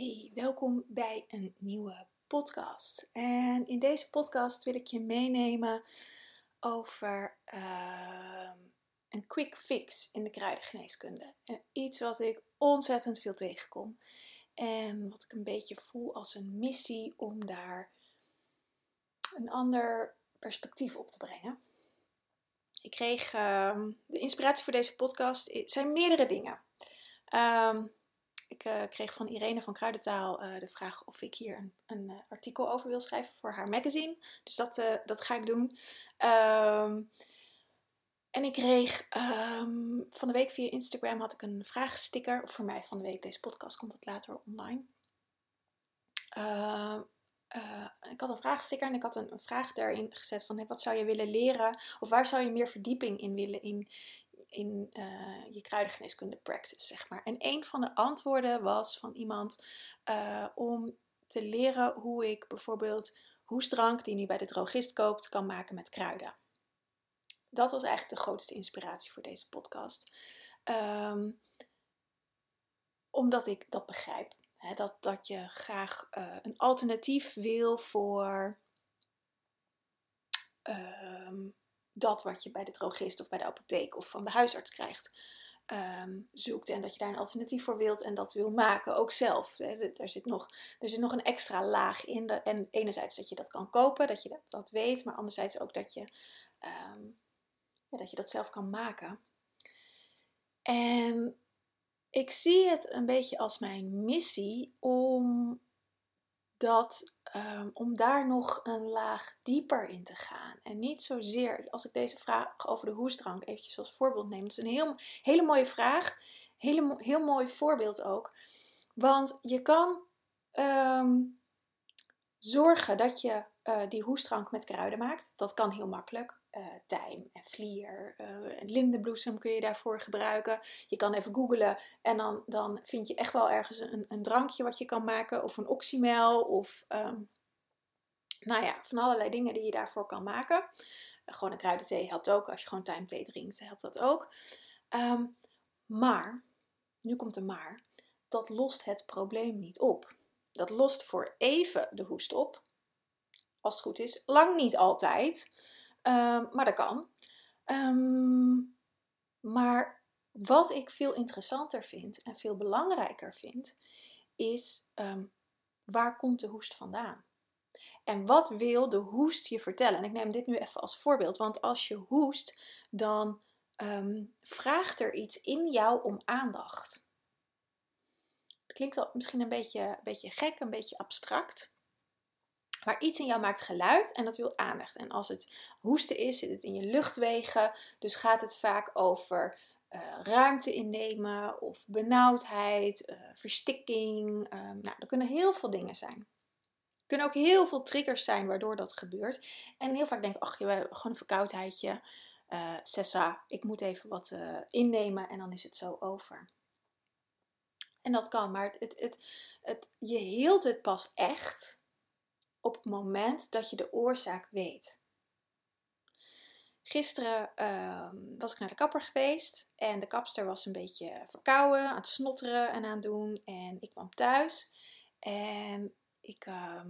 Hey, welkom bij een nieuwe podcast. En in deze podcast wil ik je meenemen over uh, een quick fix in de kruidengeneeskunde. En iets wat ik ontzettend veel tegenkom. En wat ik een beetje voel als een missie om daar een ander perspectief op te brengen. Ik kreeg uh, de inspiratie voor deze podcast. Het zijn meerdere dingen. Um, ik uh, kreeg van Irene van Kruidentaal uh, de vraag of ik hier een, een uh, artikel over wil schrijven voor haar magazine. Dus dat, dat ga ik doen. Um, en ik kreeg um, van de week via Instagram had ik een vraagsticker. Of voor mij van de week, deze podcast komt wat later online. ik had een vraagsticker en ik had een, vraag daarin gezet van wat zou je willen leren? Of waar zou je meer verdieping in willen in, in uh, je kruidengeneeskunde practice, zeg maar. En een van de antwoorden was van iemand uh, om te leren hoe ik bijvoorbeeld hoestdrank die nu bij de drogist koopt, kan maken met kruiden. Dat was eigenlijk de grootste inspiratie voor deze podcast. Um, omdat ik dat begrijp. Hè, dat, dat je graag uh, een alternatief wil voor um, dat wat je bij de drogist of bij de apotheek of van de huisarts krijgt um, zoekt. En dat je daar een alternatief voor wilt en dat wil maken, ook zelf. Er zit nog, er zit nog een extra laag in. En enerzijds dat je dat kan kopen, dat je dat, weet, maar anderzijds ook dat je, um, ja, dat je dat zelf kan maken. En ik zie het een beetje als mijn missie om dat um, om daar nog een laag dieper in te gaan. En niet zozeer, als ik deze vraag over de hoestdrank eventjes als voorbeeld neem. Het is een heel, hele mooie vraag, hele, heel mooi voorbeeld ook. Want je kan um, zorgen dat je uh, die hoestdrank met kruiden maakt. Dat kan heel makkelijk. Uh, tijm en vlier, uh, lindenbloesem kun je daarvoor gebruiken. Je kan even googlen en dan, dan vind je echt wel ergens een, een drankje wat je kan maken. Of een oxymel of um, nou ja, van allerlei dingen die je daarvoor kan maken. gewoon een kruidenthee helpt ook. Als je gewoon tijmthee drinkt, helpt dat ook. Um, maar, nu komt er maar, dat lost het probleem niet op. Dat lost voor even de hoest op. Als het goed is. Lang niet altijd. Um, maar dat kan. Um, maar wat ik veel interessanter vind en veel belangrijker vind, is um, waar komt de hoest vandaan? En wat wil de hoest je vertellen? En ik neem dit nu even als voorbeeld, want als je hoest, dan vraagt er iets in jou om aandacht. Het klinkt misschien een beetje, een beetje gek, een beetje abstract. Maar iets in jou maakt geluid en dat wil aandacht. En als het hoesten is, zit het in je luchtwegen. Dus gaat het vaak over uh, ruimte innemen of benauwdheid, uh, verstikking. Uh, nou, er kunnen heel veel dingen zijn. Er kunnen ook heel veel triggers zijn waardoor dat gebeurt. En heel vaak denk ik, ach, je hebt gewoon een verkoudheidje. Uh, Sessa, ik moet even wat innemen en dan is het zo over. En dat kan, maar het, het, het, je hield het pas echt op het moment dat je de oorzaak weet. Gisteren uh, was ik naar de kapper geweest en de kapster was een beetje verkouden, aan het snotteren en aan het doen. En ik kwam thuis en ik, uh,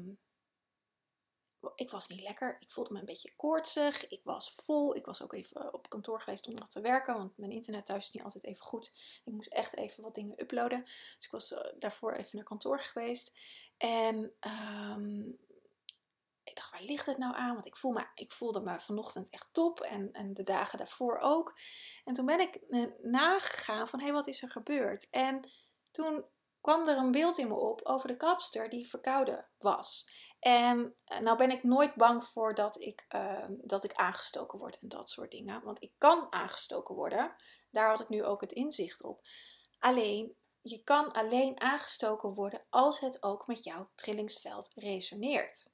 ik was niet lekker. Ik voelde me een beetje koortsig. Ik was vol. Ik was ook even op kantoor geweest om nog te werken, want mijn internet thuis is niet altijd even goed. Ik moest echt even wat dingen uploaden. Dus ik was uh, daarvoor even naar kantoor geweest. En um, dacht, waar ligt het nou aan? Want ik, voel me, ik voelde me vanochtend echt top en, en de dagen daarvoor ook. En toen ben ik nagegaan van, hé, hey, wat is er gebeurd? En toen kwam er een beeld in me op over de kapster die verkouden was. En eh, nou ben ik nooit bang voor dat ik, uh, dat ik aangestoken word en dat soort dingen. Want ik kan aangestoken worden. Daar had ik nu ook het inzicht op. Alleen, je kan alleen aangestoken worden als het ook met jouw trillingsveld resoneert.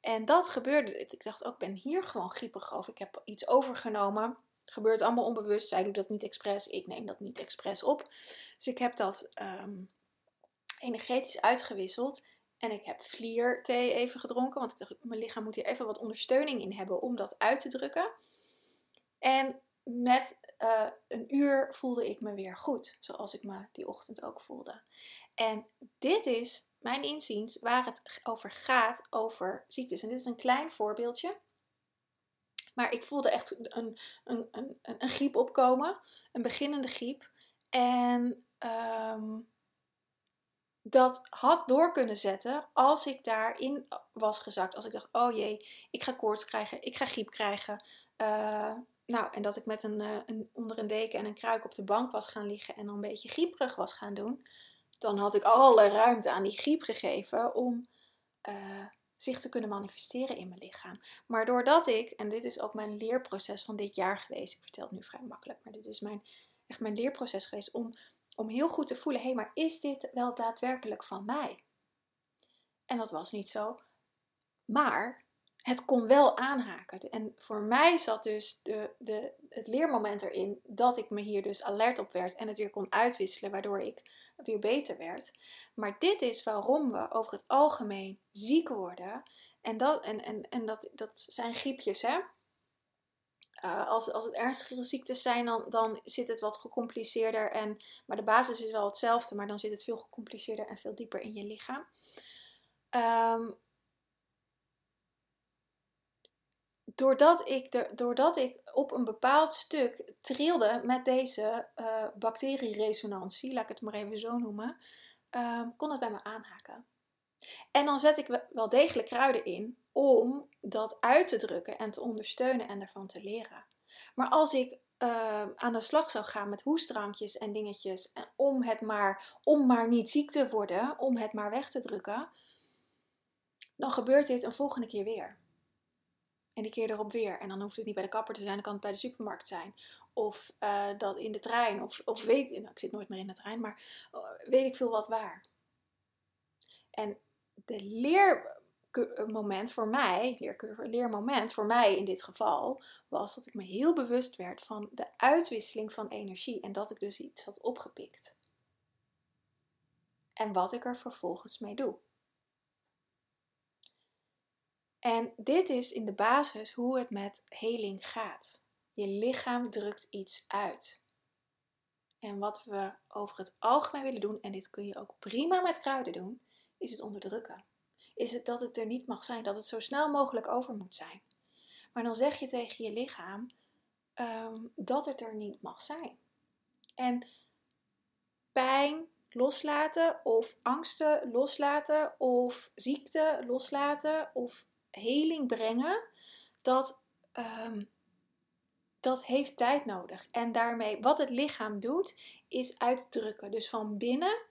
En dat gebeurde. Ik dacht ook, ik ben hier gewoon griepig over. Ik heb iets overgenomen. Het gebeurt allemaal onbewust. Zij doet dat niet expres. Ik neem dat niet expres op. Dus ik heb dat um, energetisch uitgewisseld. En ik heb vlierthee even gedronken. Want ik dacht, mijn lichaam moet hier even wat ondersteuning in hebben om dat uit te drukken. En met eh, een uur voelde ik me weer goed, zoals ik me die ochtend ook voelde. En dit is mijn inziens waar het over gaat over ziektes. En dit is een klein voorbeeldje. Maar ik voelde echt een, een, een, een griep opkomen, een beginnende griep. En ehm, dat had door kunnen zetten als ik daarin was gezakt. Als ik dacht, oh jee, ik ga koorts krijgen, ik ga griep krijgen. Uh, nou, en dat ik met een, uh, een, onder een deken en een kruik op de bank was gaan liggen en dan een beetje grieperig was gaan doen. Dan had ik alle ruimte aan die griep gegeven om uh, zich te kunnen manifesteren in mijn lichaam. Maar doordat ik, en dit is ook mijn leerproces van dit jaar geweest, ik vertel het nu vrij makkelijk, maar dit is mijn, echt mijn leerproces geweest om, om heel goed te voelen, hé, hey, maar is dit wel daadwerkelijk van mij? En dat was niet zo. Maar het kon wel aanhaken. En voor mij zat dus de, de, het leermoment erin dat ik me hier dus alert op werd en het weer kon uitwisselen, waardoor ik weer beter werd. Maar dit is waarom we over het algemeen ziek worden. En dat, en, en, en dat, dat zijn griepjes, hè? Uh, als, als het ernstige ziektes zijn, dan, dan zit het wat gecompliceerder. En, maar de basis is wel hetzelfde, maar dan zit het veel gecompliceerder en veel dieper in je lichaam. Um, doordat ik, doordat ik op een bepaald stuk trilde met deze uh, bacterieresonantie, laat ik het maar even zo noemen, uh, kon het bij me aanhaken. En dan zet ik wel degelijk kruiden in om dat uit te drukken en te ondersteunen en ervan te leren. Maar als ik uh, aan de slag zou gaan met hoestdrankjes en dingetjes om het maar, om maar niet ziek te worden, om het maar weg te drukken, dan gebeurt dit een volgende keer weer. En die keer erop weer. En dan hoeft het niet bij de kapper te zijn, dan kan het bij de supermarkt zijn. Of uh, dat in de trein. Of, of weet, nou, ik zit nooit meer in de trein, maar uh, weet ik veel wat waar. En de leermoment voor mij, leercurve, leermoment voor mij in dit geval, was dat ik me heel bewust werd van de uitwisseling van energie. En dat ik dus iets had opgepikt. En wat ik er vervolgens mee doe. En dit is in de basis hoe het met heling gaat. Je lichaam drukt iets uit. En wat we over het algemeen willen doen, en dit kun je ook prima met kruiden doen, is het onderdrukken. Is het dat het er niet mag zijn, dat het zo snel mogelijk over moet zijn. Maar dan zeg je tegen je lichaam um, dat het er niet mag zijn. En pijn loslaten, of angsten loslaten, of ziekte loslaten, of heling brengen, dat, um, dat heeft tijd nodig. En daarmee, wat het lichaam doet, is uitdrukken. Dus van binnen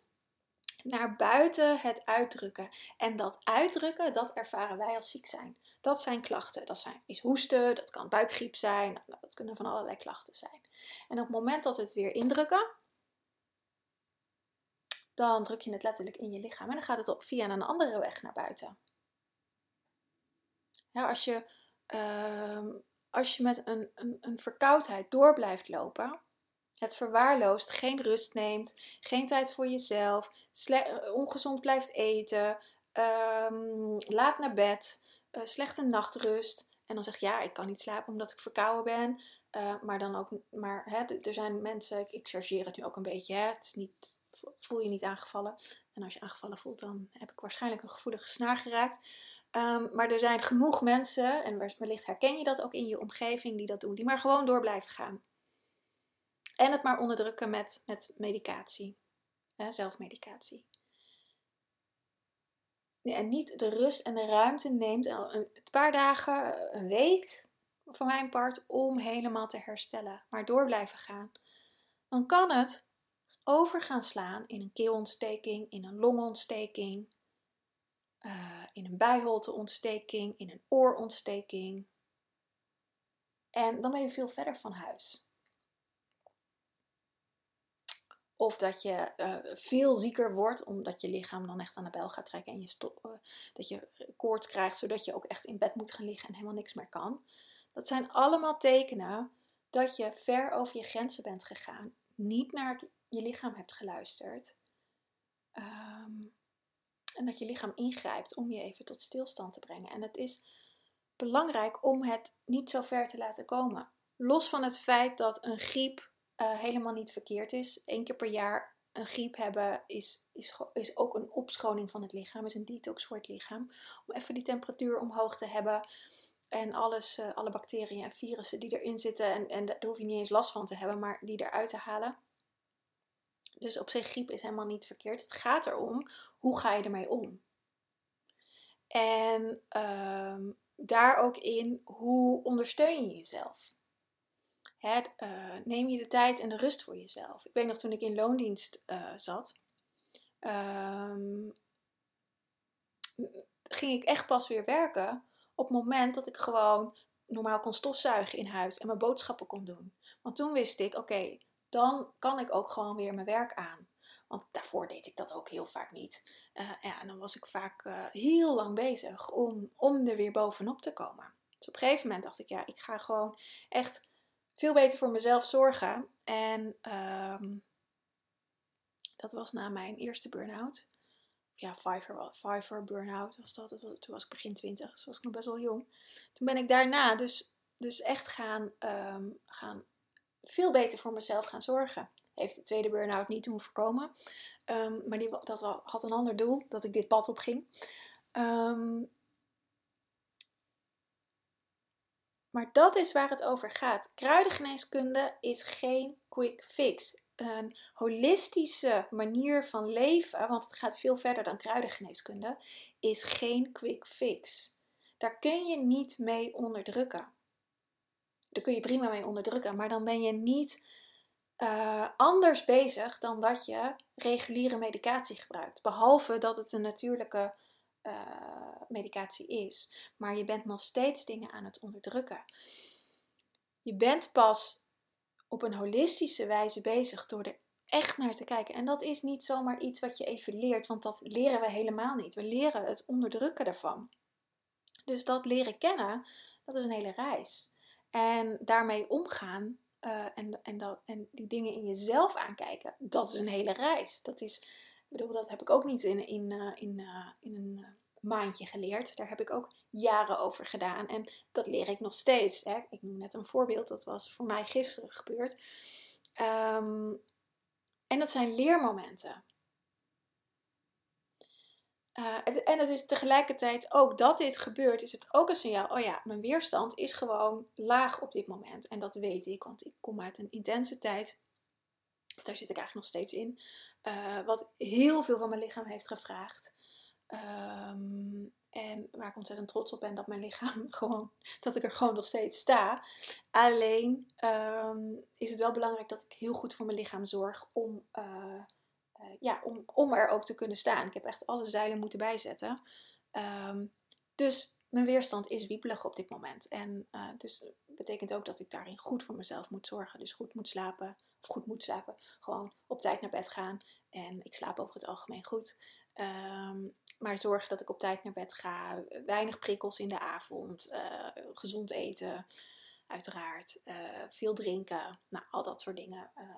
naar buiten het uitdrukken. En dat uitdrukken, dat ervaren wij als ziek zijn. Dat zijn klachten. Dat zijn, is hoesten, dat kan buikgriep zijn, nou, dat kunnen van allerlei klachten zijn. En op het moment dat we het weer indrukken, dan druk je het letterlijk in je lichaam en dan gaat het op via een andere weg naar buiten. Ja, als, je, uh, als je met een, een, een verkoudheid door blijft lopen, het verwaarloost, geen rust neemt, geen tijd voor jezelf, ongezond blijft eten, um, laat naar bed, uh, slechte nachtrust. En dan zegt ja, ik kan niet slapen omdat ik verkouden ben. Uh, maar dan ook, maar hè, er zijn mensen, ik, ik chargeer het nu ook een beetje, hè, het is niet, voel je niet aangevallen. En als je aangevallen voelt, dan heb ik waarschijnlijk een gevoelige snaar geraakt. Um, maar er zijn genoeg mensen, en wellicht herken je dat ook in je omgeving, die dat doen, die maar gewoon door blijven gaan. En het maar onderdrukken met, met medicatie, hè, zelfmedicatie. En niet de rust en de ruimte neemt, een paar dagen, een week van mijn part, om helemaal te herstellen, maar door blijven gaan. Dan kan het over gaan slaan in een keelontsteking, in een longontsteking, uh, in een bijholteontsteking, in een oorontsteking. En dan ben je veel verder van huis. Of dat je uh, veel zieker wordt, omdat je lichaam dan echt aan de bel gaat trekken en je uh, dat je koorts krijgt, zodat je ook echt in bed moet gaan liggen en helemaal niks meer kan. Dat zijn allemaal tekenen dat je ver over je grenzen bent gegaan, niet naar je lichaam hebt geluisterd. Um, en dat je lichaam ingrijpt om je even tot stilstand te brengen. En het is belangrijk om het niet zo ver te laten komen. Los van het feit dat een griep uh, helemaal niet verkeerd is. Eén keer per jaar een griep hebben is, is, is ook een opschoning van het lichaam, is een detox voor het lichaam. Om even die temperatuur omhoog te hebben en alles, uh, alle bacteriën en virussen die erin zitten, en, en daar hoef je niet eens last van te hebben, maar die eruit te halen. Dus op zich, griep is helemaal niet verkeerd. Het gaat erom, hoe ga je ermee om? En uh, daar ook in, hoe ondersteun je jezelf? Uh, neem je de tijd en de rust voor jezelf. Ik weet nog toen ik in loondienst uh, zat, um, ging ik echt pas weer werken op het moment dat ik gewoon normaal kon stofzuigen in huis en mijn boodschappen kon doen. Want toen wist ik, oké, dan kan ik ook gewoon weer mijn werk aan. Want daarvoor deed ik dat ook heel vaak niet. Uh, ja, en dan was ik vaak uh, heel lang bezig om, om er weer bovenop te komen. Dus op een gegeven moment dacht ik, ja, ik ga gewoon echt veel beter voor mezelf zorgen. En um, dat was na mijn eerste burn-out. Ja, Fiverr burn-out was dat. Toen was ik begin twintig, dus was ik nog best wel jong. Toen ben ik daarna dus, dus echt gaan, um, gaan veel beter voor mezelf gaan zorgen. Heeft de tweede burn-out niet toen voorkomen. Um, maar die, dat had een ander doel, dat ik dit pad op ging. Um, maar dat is waar het over gaat. Kruidengeneeskunde is geen quick fix. Een holistische manier van leven, want het gaat veel verder dan kruidengeneeskunde, is geen quick fix. Daar kun je niet mee onderdrukken. Daar kun je prima mee onderdrukken, maar dan ben je niet uh, anders bezig dan dat je reguliere medicatie gebruikt. Behalve dat het een natuurlijke uh, medicatie is. Maar je bent nog steeds dingen aan het onderdrukken. Je bent pas op een holistische wijze bezig door er echt naar te kijken. En dat is niet zomaar iets wat je even leert, want dat leren we helemaal niet. We leren het onderdrukken ervan. Dus dat leren kennen, dat is een hele reis. En daarmee omgaan uh, en, en, dat, en die dingen in jezelf aankijken, dat is een hele reis. Dat is, bedoel, dat heb ik ook niet in, in, uh, in, uh, in een maandje geleerd. Daar heb ik ook jaren over gedaan. En dat leer ik nog steeds. Hè. Ik noem net een voorbeeld, dat was voor mij gisteren gebeurd. Um, en dat zijn leermomenten. Het, en het is tegelijkertijd ook dat dit gebeurt, is het ook een signaal. Oh ja, mijn weerstand is gewoon laag op dit moment. En dat weet ik, want ik kom uit een intense tijd. Of daar zit ik eigenlijk nog steeds in. Uh, wat heel veel van mijn lichaam heeft gevraagd. Um, en waar ik ontzettend trots op ben dat mijn lichaam gewoon, dat ik er gewoon nog steeds sta. Alleen um, is het wel belangrijk dat ik heel goed voor mijn lichaam zorg om, uh, ja, om, om er ook te kunnen staan. Ik heb echt alle zeilen moeten bijzetten. Um, dus mijn weerstand is wiepelig op dit moment. En uh, dus betekent ook dat ik daarin goed voor mezelf moet zorgen. Dus goed moet slapen, of goed moet slapen. Gewoon op tijd naar bed gaan. En ik slaap over het algemeen goed. Um, maar zorgen dat ik op tijd naar bed ga. Weinig prikkels in de avond. Uh, gezond eten, uiteraard. Veel drinken. Nou, al dat soort dingen. Uh,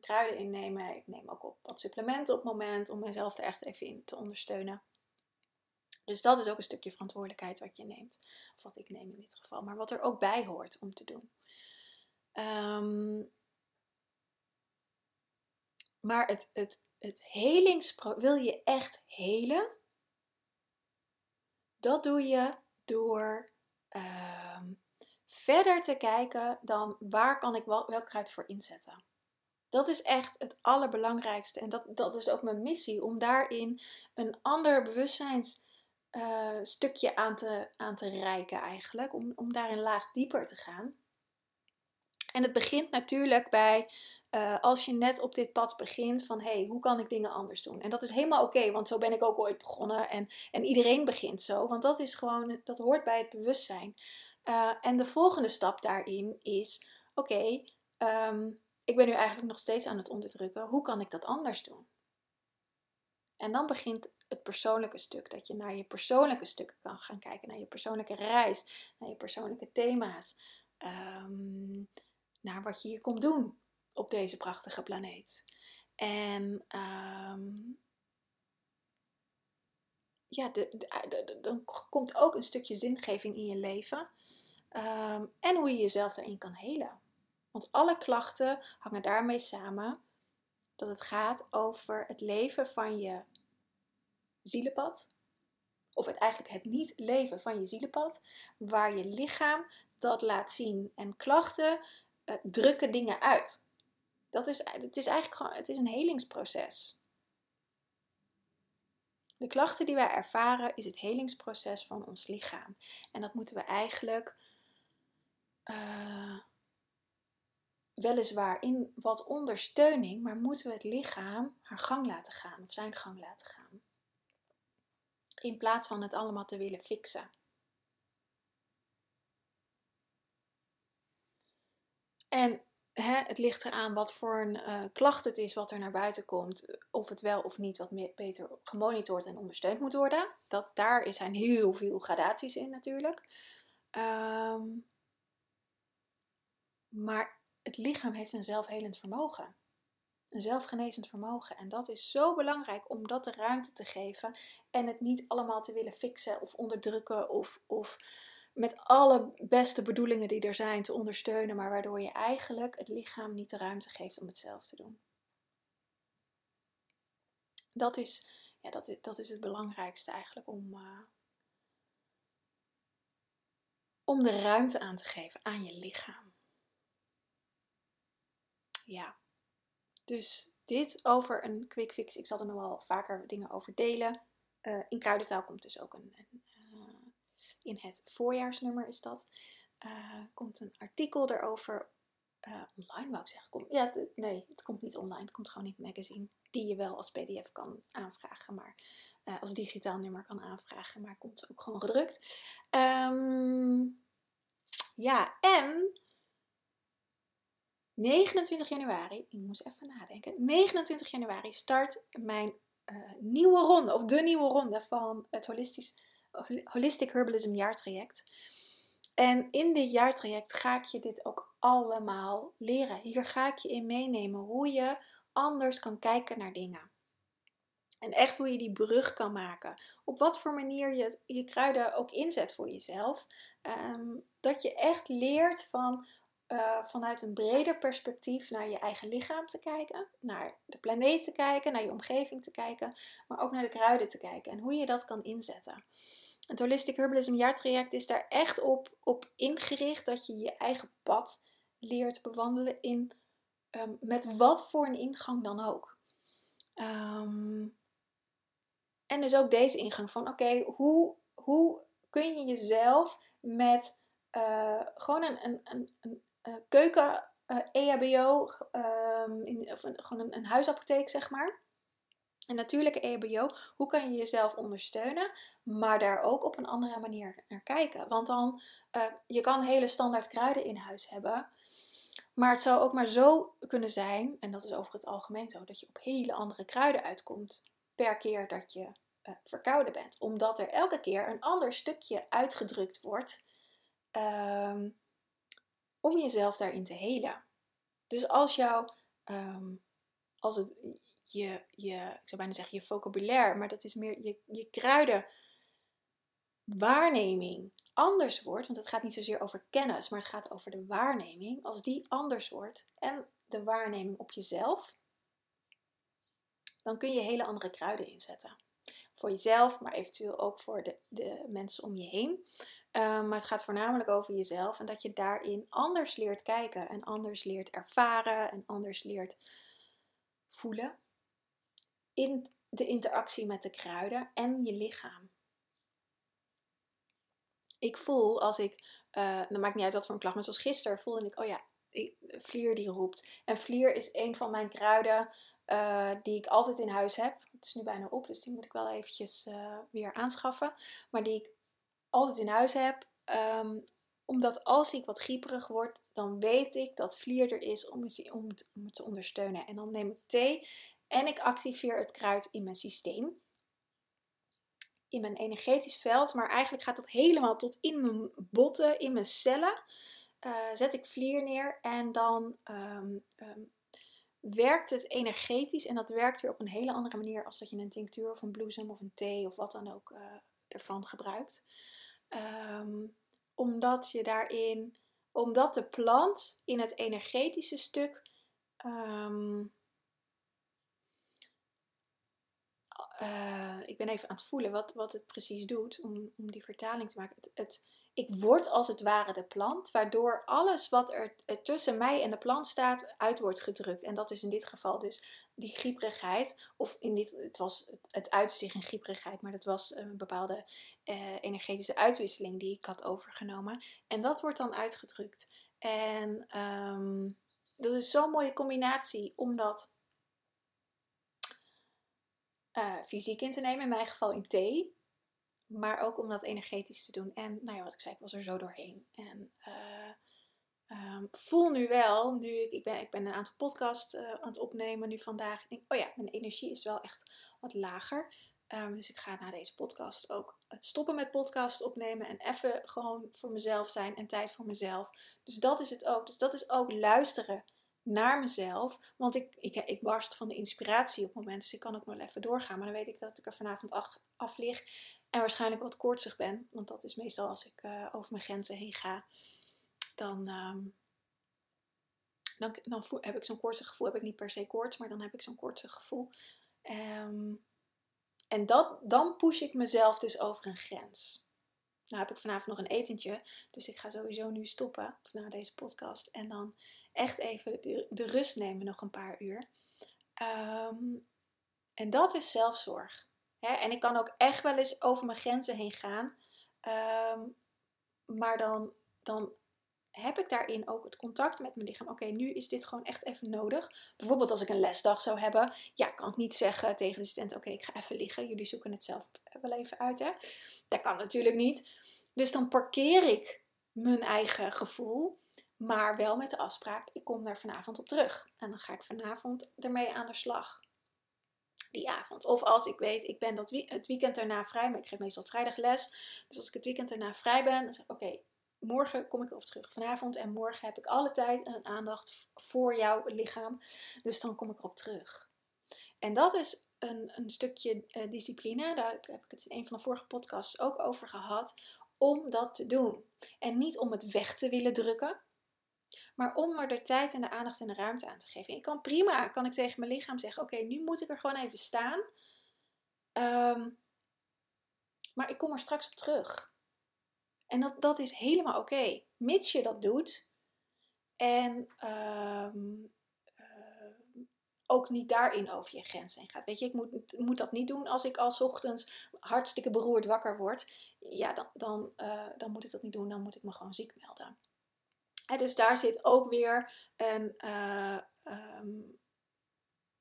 kruiden innemen. Ik neem ook op wat supplementen op het moment om mezelf er echt even in te ondersteunen. Dus dat is ook een stukje verantwoordelijkheid wat je neemt. Of wat ik neem in dit geval. Maar wat er ook bij hoort om te doen. Um, maar het, het, het helingspro wil je echt helen? Dat doe je door uh, verder te kijken dan waar kan ik wel, welk kruid voor inzetten. Dat is echt het allerbelangrijkste. En dat, dat is ook mijn missie. Om daarin een ander bewustzijnsstukje uh, aan, te, aan te reiken eigenlijk. Om, om daarin laag dieper te gaan. En het begint natuurlijk bij uh, als je net op dit pad begint van hey, hoe kan ik dingen anders doen? En dat is helemaal oké, want zo ben ik ook ooit begonnen en, en iedereen begint zo, want dat is gewoon, dat hoort bij het bewustzijn. Uh, en de volgende stap daarin is oké, okay, um, ik ben nu eigenlijk nog steeds aan het onderdrukken, hoe kan ik dat anders doen? En dan begint het persoonlijke stuk, dat je naar je persoonlijke stukken kan gaan kijken, naar je persoonlijke reis, naar je persoonlijke thema's, um, naar wat je hier komt doen op deze prachtige planeet. En um, ja, dan komt ook een stukje zingeving in je leven. Um, en hoe je jezelf daarin kan helen. Want alle klachten hangen daarmee samen dat het gaat over het leven van je zielenpad. Of het eigenlijk het niet leven van je zielenpad, waar je lichaam dat laat zien. En klachten uh, drukken dingen uit. Dat is, het is eigenlijk gewoon het is een helingsproces. De klachten die wij ervaren is het helingsproces van ons lichaam. En dat moeten we eigenlijk uh, weliswaar in wat ondersteuning, maar moeten we het lichaam haar gang laten gaan of zijn gang laten gaan. In plaats van het allemaal te willen fixen. En hè, het ligt eraan wat voor een uh, klacht het is wat er naar buiten komt. Of het wel of niet wat beter gemonitord en ondersteund moet worden. Dat, daar zijn heel veel gradaties in natuurlijk. Um, maar het lichaam heeft een zelfhelend vermogen. Een zelfgenezend vermogen. En dat is zo belangrijk om dat de ruimte te geven. En het niet allemaal te willen fixen of onderdrukken. Of, of met alle beste bedoelingen die er zijn te ondersteunen. Maar waardoor je eigenlijk het lichaam niet de ruimte geeft om het zelf te doen. Dat is, ja, dat is, dat is het belangrijkste eigenlijk om, uh, om de ruimte aan te geven aan je lichaam ja. Dus dit over een quick fix. Ik zal er nog wel vaker dingen over delen. Uh, in kruidentaal komt dus ook een, een uh, in het voorjaarsnummer is dat. Uh, komt een artikel erover. online wou ik zeggen. Kom, ja, nee, het komt niet online. Het komt gewoon in het magazine. Die je wel als pdf kan aanvragen. Maar als digitaal nummer kan aanvragen. Maar komt ook gewoon gedrukt. Um, ja, en 29 januari, ik moest even nadenken. 29 januari start mijn uh, nieuwe ronde, of de nieuwe ronde van het Holistisch, Holistic Herbalism jaartraject. En in dit jaartraject ga ik je dit ook allemaal leren. Hier ga ik je in meenemen hoe je anders kan kijken naar dingen. En echt hoe je die brug kan maken. Op wat voor manier je je kruiden ook inzet voor jezelf. Um, dat je echt leert van uh, vanuit een breder perspectief naar je eigen lichaam te kijken, naar de planeet te kijken, naar je omgeving te kijken, maar ook naar de kruiden te kijken en hoe je dat kan inzetten. Het Holistic Herbalism jaartraject is daar echt op, op ingericht dat je je eigen pad leert bewandelen in, um, met wat voor een ingang dan ook. Um, en dus ook deze ingang van oké, hoe, hoe kun je jezelf met uh, gewoon een, een, een, uh, keuken uh, eh, EHBO, um, in, of gewoon een, een, huisapotheek zeg maar. Een natuurlijke EHBO, hoe kan je jezelf ondersteunen, maar daar ook op een andere manier naar kijken. Want dan, uh, je kan hele standaard kruiden in huis hebben, maar het zou ook maar zo kunnen zijn, en dat is over het algemeen zo, dat je op hele andere kruiden uitkomt per keer dat je verkouden bent. Omdat er elke keer een ander stukje uitgedrukt wordt. Um, om jezelf daarin te helen. Dus als jou, um, als het je, je, ik zou bijna zeggen je vocabulaire, maar dat is meer je, je kruiden waarneming anders wordt, want het gaat niet zozeer over kennis, maar het gaat over de waarneming, als die anders wordt en de waarneming op jezelf, dan kun je hele andere kruiden inzetten. Voor jezelf, maar eventueel ook voor de, de mensen om je heen. Ehm, maar het gaat voornamelijk over jezelf en dat je daarin anders leert kijken en anders leert ervaren en anders leert voelen in de interactie met de kruiden en je lichaam. Ik voel als ik, uh, dan maakt niet uit wat voor een klacht, maar zoals gisteren voelde ik, oh ja, vlier die roept. En vlier is een van mijn kruiden uh, die ik altijd in huis heb. Het is nu bijna op, dus die moet ik wel eventjes uh, weer aanschaffen. Maar die ik altijd in huis heb. Um, omdat als ik wat grieperig word, dan weet ik dat vlier er is om, om, om te ondersteunen. En dan neem ik thee en ik activeer het kruid in mijn systeem. In mijn energetisch veld, maar eigenlijk gaat dat helemaal tot in mijn botten, in mijn cellen. Uh, zet ik vlier neer en dan um, um, werkt het energetisch. En dat werkt weer op een hele andere manier als dat je een tinctuur of een bloesem of een thee of wat dan ook uh, ervan gebruikt. Um, omdat je daarin Omdat de plant in het energetische stuk ehm, uh, ik ben even aan het voelen wat, wat het precies doet om, om die vertaling te maken. Het, het, ik word als het ware de plant, waardoor alles wat er tussen mij en de plant staat uit wordt gedrukt. En dat is in dit geval dus die grieperigheid. Of in dit, het, was, het, zich in grieperigheid, maar dat was een bepaalde uh, energetische uitwisseling die ik had overgenomen. En dat wordt dan uitgedrukt. En um, dat is zo'n mooie combinatie, omdat uh, fysiek in te nemen, in mijn geval in thee. Maar ook om dat energetisch te doen. En nou ja, wat ik zei, ik was er zo doorheen. En uh, um, voel nu wel, nu ik, ik, ben, ik ben een aantal podcasts uh, aan het opnemen nu vandaag. Ik denk, oh ja, mijn energie is wel echt wat lager. Um, dus ik ga na deze podcast ook stoppen met podcast opnemen. En even gewoon voor mezelf zijn en tijd voor mezelf. Dus dat is het ook. Dus dat is ook luisteren naar mezelf. Want ik, ik, ik barst van de inspiratie op het moment. Dus ik kan ook nog even doorgaan. Maar dan weet ik dat ik er vanavond af, lig. En waarschijnlijk wat koortsig ben. Want dat is meestal als ik uh, over mijn grenzen heen ga. Dan, um, dan, dan voel, heb ik zo'n koortsig gevoel. Heb ik niet per se koorts. Maar dan heb ik zo'n koortsig gevoel. Um, en dat, dan push ik mezelf dus over een grens. Nou heb ik vanavond nog een etentje. Dus ik ga sowieso nu stoppen. Na deze podcast. En dan echt even de, rust nemen, nog een paar uur. Ehm, en dat is zelfzorg. en ik kan ook echt wel eens over mijn grenzen heen gaan. Ehm, maar dan, dan heb ik daarin ook het contact met mijn lichaam. Oké, nu is dit gewoon echt even nodig. Bijvoorbeeld als ik een lesdag zou hebben. Ja, kan ik niet zeggen tegen de student: Oké, ik ga even liggen. Jullie zoeken het zelf wel even uit. Hè? Dat kan natuurlijk niet. Dus dan parkeer ik mijn eigen gevoel. Maar wel met de afspraak, ik kom daar vanavond op terug. En dan ga ik vanavond ermee aan de slag. Die avond. Of als ik weet, ik ben dat het weekend daarna vrij, maar ik geef meestal vrijdag les. Dus als ik het weekend daarna vrij ben, dan zeg ik oké, morgen kom ik erop terug. Vanavond en morgen heb ik alle tijd en aandacht voor jouw lichaam. Dus dan kom ik erop terug. En dat is een, een stukje uh, discipline. Daar heb ik het in een van de vorige podcasts ook over gehad. Om dat te doen. En niet om het weg te willen drukken. Maar om er de tijd en de aandacht en de ruimte aan te geven. Ik kan prima, kan ik tegen mijn lichaam zeggen: Oké, nu moet ik er gewoon even staan. Ehm, maar ik kom er straks op terug. En dat, dat is helemaal oké, mits je dat doet. En ehm, eh, ook niet daarin over je grens heen gaat. Weet je, ik moet, moet dat niet doen als ik al ochtends hartstikke beroerd wakker word. Ja, dan, dan, uh, dan moet ik dat niet doen. Dan moet ik me gewoon ziek melden dus daar zit ook weer een, um,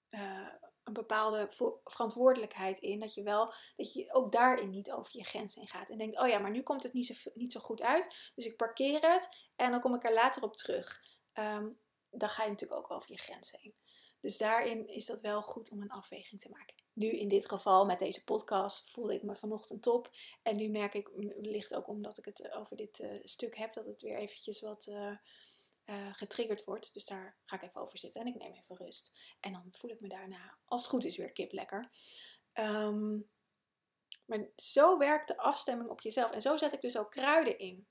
uh, een bepaalde verantwoordelijkheid in. Dat je wel, dat je ook daarin niet over je grens heen gaat. En denkt, oh ja, maar nu komt het niet zo, niet zo goed uit. Dus ik parkeer het en dan kom ik er later op terug. Um, dan ga je natuurlijk ook over je grens heen. Dus daarin is dat wel goed om een afweging te maken. Nu in dit geval met deze podcast voelde ik me vanochtend top. En nu merk ik, wellicht ook omdat ik het over dit uh, stuk heb, dat het weer eventjes wat uh, uh, getriggerd wordt. Dus daar ga ik even over zitten en ik neem even rust. En dan voel ik me daarna, als het goed is, weer kip lekker. Um, maar zo werkt de afstemming op jezelf. En zo zet ik dus ook kruiden in.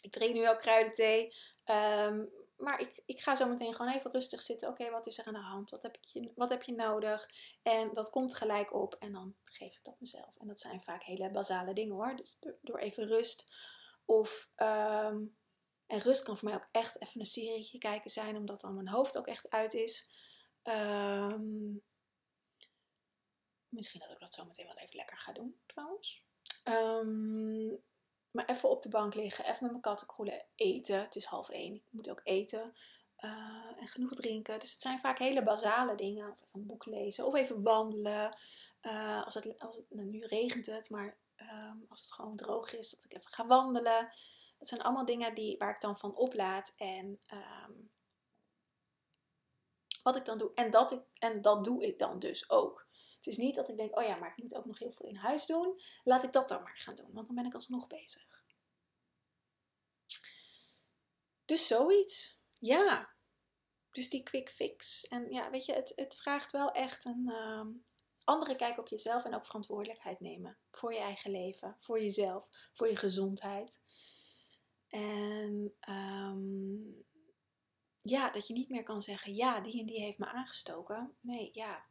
Ik drink nu ook kruidenthee. Um, maar ik, ik ga zo meteen gewoon even rustig zitten. Oké, wat is er aan de hand? Wat heb, je, wat heb je nodig? En dat komt gelijk op en dan geef ik dat mezelf. En dat zijn vaak hele basale dingen hoor. Dus door, even rust. Of, ehm, en rust kan voor mij ook echt even een serietje kijken zijn, omdat dan mijn hoofd ook echt uit is. Um, misschien dat ik dat zo meteen wel even lekker ga doen trouwens. Um, maar even op de bank liggen, even met mijn katten kroelen, eten. Het is half één, ik moet ook eten. Uh, en genoeg drinken. Dus het zijn vaak hele basale dingen. Of even een boek lezen of even wandelen. Uh, als het, als het, nou, nu regent het, maar um, als het gewoon droog is, dat ik even ga wandelen. Dat zijn allemaal dingen die, waar ik dan van oplaad. En um, wat ik dan doe. En dat, ik, en dat doe ik dan dus ook. Het is niet dat ik denk, oh ja, maar ik moet ook nog heel veel in huis doen. Laat ik dat dan maar gaan doen, want dan ben ik alsnog bezig. Dus zoiets. Ja. Dus die quick fix. En ja, weet je, het, het vraagt wel echt een ehm, andere kijk op jezelf en ook verantwoordelijkheid nemen. Voor je eigen leven, voor jezelf, voor je gezondheid. En ehm, ja, dat je niet meer kan zeggen, ja, die en die heeft me aangestoken. Nee, ja,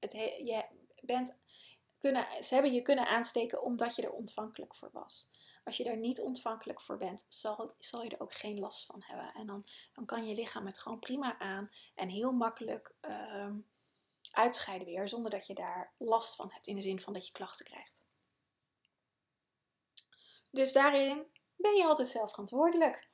het je bent kunnen, ze hebben je kunnen aansteken omdat je er ontvankelijk voor was. Als je daar niet ontvankelijk voor bent, zal, zal je er ook geen last van hebben. En dan, dan kan je lichaam het gewoon prima aan en heel makkelijk ehm, uitscheiden weer, zonder dat je daar last van hebt in de zin van dat je klachten krijgt. Dus daarin ben je altijd zelf verantwoordelijk.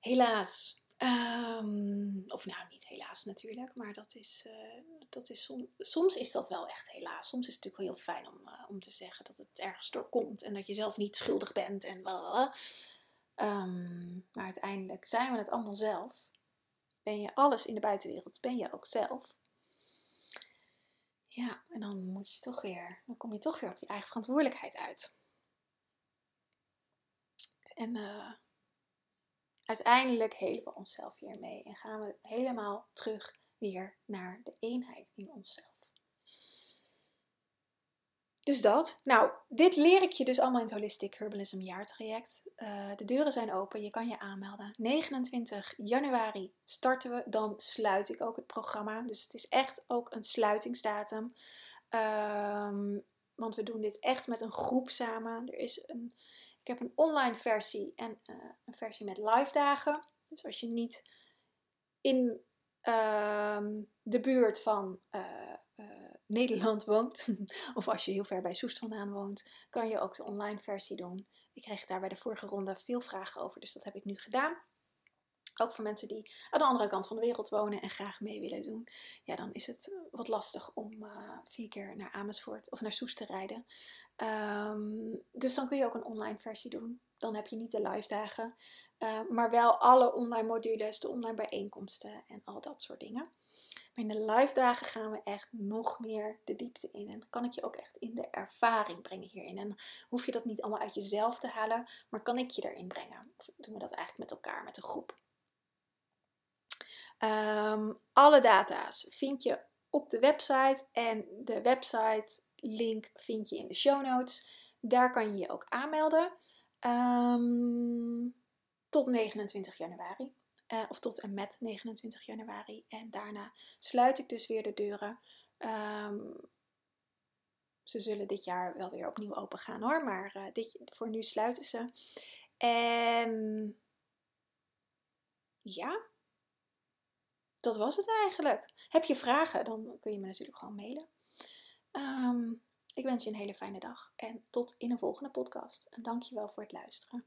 Helaas. Um, of nou, niet helaas natuurlijk, maar dat is, uh, dat is soms is dat wel echt helaas. Soms is het natuurlijk wel heel fijn om, uh, om te zeggen dat het ergens door komt en dat je zelf niet schuldig bent en bla. Um, maar uiteindelijk zijn we het allemaal zelf. Ben je alles in de buitenwereld, ben je ook zelf. Ja, en dan moet je toch weer, dan kom je toch weer op die eigen verantwoordelijkheid uit. En uh, uiteindelijk helen we onszelf hiermee en gaan we helemaal terug weer naar de eenheid in onszelf. Dus dat. Nou, dit leer ik je dus allemaal in het Holistic Herbalism jaartraject. Uh, de deuren zijn open, je kan je aanmelden. 29 januari starten we, dan sluit ik ook het programma. Dus het is echt ook een sluitingsdatum. Um, want we doen dit echt met een groep samen. Er is een, ik heb een online versie en uh, een versie met live dagen. Dus als je niet in uh, de buurt van uh, Nederland woont, of als je heel ver bij Soest vandaan woont, kan je ook de online versie doen. Ik kreeg daar bij de vorige ronde veel vragen over, dus dat heb ik nu gedaan. Ook voor mensen die aan de andere kant van de wereld wonen en graag mee willen doen. Ja, dan is het wat lastig om uh, vier keer naar Amersfoort of naar Soest te rijden. Um, dus dan kun je ook een online versie doen. Dan heb je niet de live dagen, uh, maar wel alle online modules, de online bijeenkomsten en al dat soort dingen. Maar in de live dagen gaan we echt nog meer de diepte in. En kan ik je ook echt in de ervaring brengen hierin. En hoef je dat niet allemaal uit jezelf te halen, maar kan ik je erin brengen. Of doen we dat eigenlijk met elkaar, met een groep. Um, alle data's vind je op de website. En de website link vind je in de show notes. Daar kan je je ook aanmelden. Um, tot 29 januari. Uh, of tot en met 29 januari. En daarna sluit ik dus weer de deuren. Um, ze zullen dit jaar wel weer opnieuw open gaan hoor. Maar uh, dit, voor nu sluiten ze. En ja, dat was het eigenlijk. Heb je vragen, dan kun je me natuurlijk gewoon mailen. Um, ik wens je een hele fijne dag en tot in een volgende podcast. En dankjewel voor het luisteren.